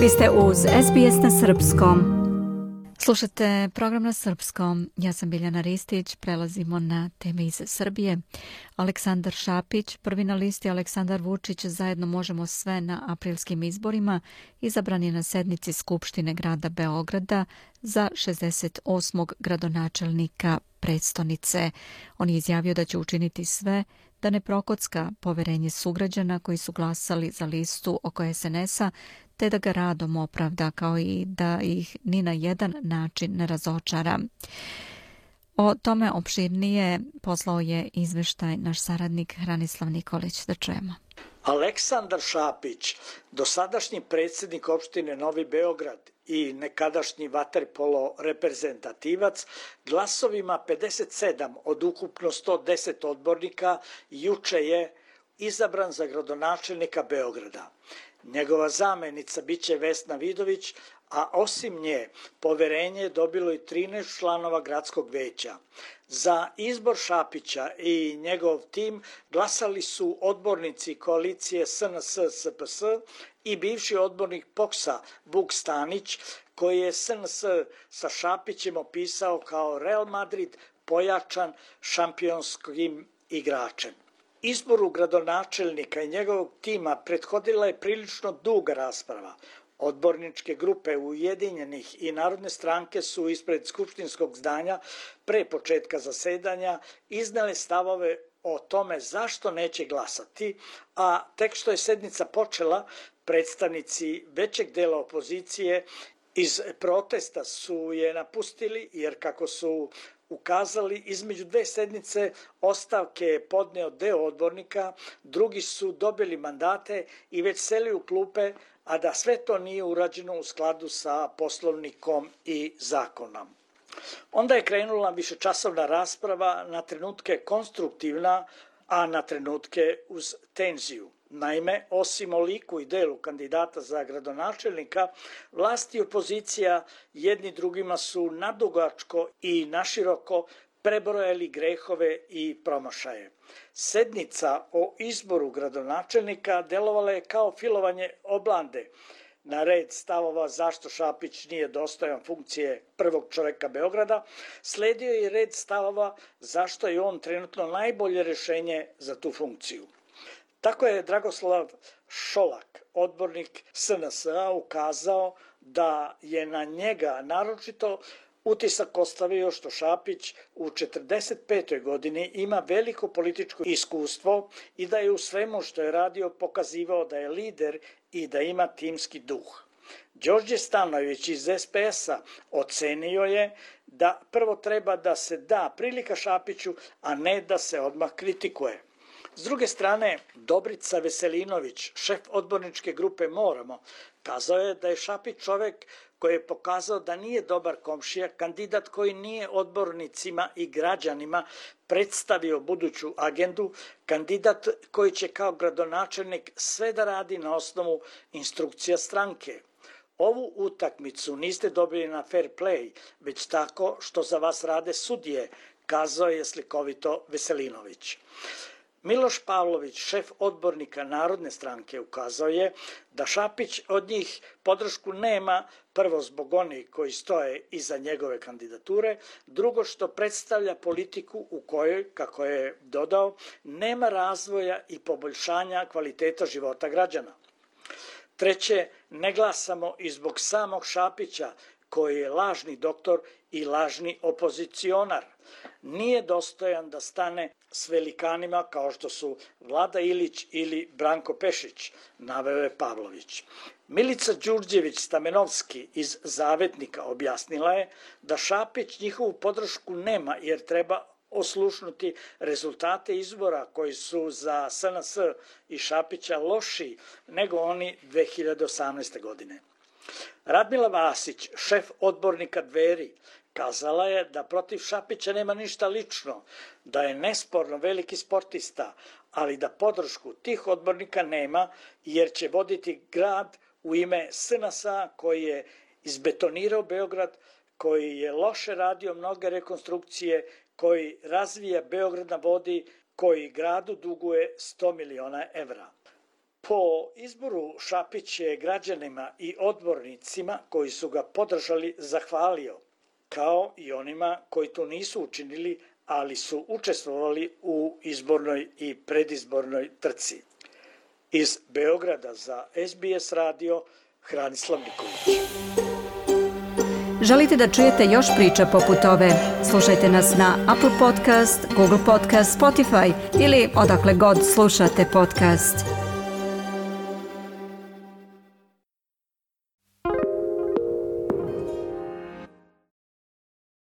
Vi ste uz SBS na Srpskom. Slušate program na Srpskom. Ja sam Biljana Ristić. Prelazimo na teme iz Srbije. Aleksandar Šapić, prvi na listi Aleksandar Vučić, zajedno možemo sve na aprilskim izborima, izabran je na sednici Skupštine grada Beograda za 68. gradonačelnika predstonice. On je izjavio da će učiniti sve da ne prokocka poverenje sugrađana koji su glasali za listu oko SNS-a, te da ga radom opravda kao i da ih ni na jedan način ne razočara. O tome opširnije poslao je izveštaj naš saradnik Hranislav Nikolić. Da čujemo. Aleksandar Šapić, dosadašnji predsjednik opštine Novi Beograd i nekadašnji vaterpolo reprezentativac, glasovima 57 od ukupno 110 odbornika juče je izabran za gradonačelnika Beograda. Njegova zamenica biće Vesna Vidović, a osim nje poverenje je dobilo i 13 članova gradskog veća. Za izbor Šapića i njegov tim glasali su odbornici koalicije SNS-SPS i bivši odbornik POKSA Vuk Stanić, koji je SNS sa Šapićem opisao kao Real Madrid pojačan šampionskim igračem. Izboru gradonačelnika i njegovog tima prethodila je prilično duga rasprava. Odborničke grupe Ujedinjenih i Narodne stranke su ispred skupštinskog zdanja pre početka zasedanja iznele stavove o tome zašto neće glasati, a tek što je sednica počela, predstavnici većeg dela opozicije iz protesta su je napustili jer kako su ukazali između dve sednice ostavke je podneo deo odbornika, drugi su dobili mandate i već seli u klupe, a da sve to nije urađeno u skladu sa poslovnikom i zakonom. Onda je krenula višečasovna rasprava, na trenutke konstruktivna, a na trenutke uz tenziju. Naime, osim o liku i delu kandidata za gradonačelnika, vlast i opozicija jedni drugima su nadugačko i naširoko prebrojali grehove i promašaje. Sednica o izboru gradonačelnika delovala je kao filovanje oblande, na red stavova zašto Šapić nije dostojan funkcije prvog čoveka Beograda, sledio je red stavova zašto je on trenutno najbolje rešenje za tu funkciju. Tako je Dragoslav Šolak, odbornik SNS-a, ukazao da je na njega naročito utisak ostavio što Šapić u 45. godini ima veliko političko iskustvo i da je u svemu što je radio pokazivao da je lider i da ima timski duh. Đorđe Stanović iz SPS-a ocenio je da prvo treba da se da prilika Šapiću, a ne da se odmah kritikuje. S druge strane, Dobrica Veselinović, šef odborničke grupe Moramo, kazao je da je Šapić čovek koji je pokazao da nije dobar komšija, kandidat koji nije odbornicima i građanima predstavio buduću agendu, kandidat koji će kao gradonačelnik sve da radi na osnovu instrukcija stranke. Ovu utakmicu niste dobili na fair play, već tako što za vas rade sudije, kazao je slikovito Veselinović. Miloš Pavlović, šef odbornika Narodne stranke, ukazao je da Šapić od njih podršku nema, prvo zbog onih koji stoje iza njegove kandidature, drugo što predstavlja politiku u kojoj, kako je dodao, nema razvoja i poboljšanja kvaliteta života građana. Treće, ne glasamo i zbog samog Šapića, koji je lažni doktor i lažni opozicionar. Nije dostojan da stane s velikanima kao što su Vlada Ilić ili Branko Pešić, naveo je Pavlović. Milica Đurđević Stamenovski iz Zavetnika objasnila je da Šapić njihovu podršku nema jer treba oslušnuti rezultate izbora koji su za SNS i Šapića loši nego oni 2018. godine. Radmila Vasić, šef odbornika Dveri, kazala je da protiv Šapića nema ništa lično, da je nesporno veliki sportista, ali da podršku tih odbornika nema jer će voditi grad u ime SNS-a koji je izbetonirao Beograd, koji je loše radio mnoge rekonstrukcije, koji razvija Beograd na vodi, koji gradu duguje 100 miliona evra. Po izboru Šapić je građanima i odbornicima koji su ga podržali zahvalio, kao i onima koji to nisu učinili, ali su učestvovali u izbornoj i predizbornoj trci. Iz Beograda za SBS radio Hranislav Nikolić. Želite da čujete još priča poput ove? Slušajte nas na Apple Podcast, Google Podcast, Spotify ili odakle god slušate podcast.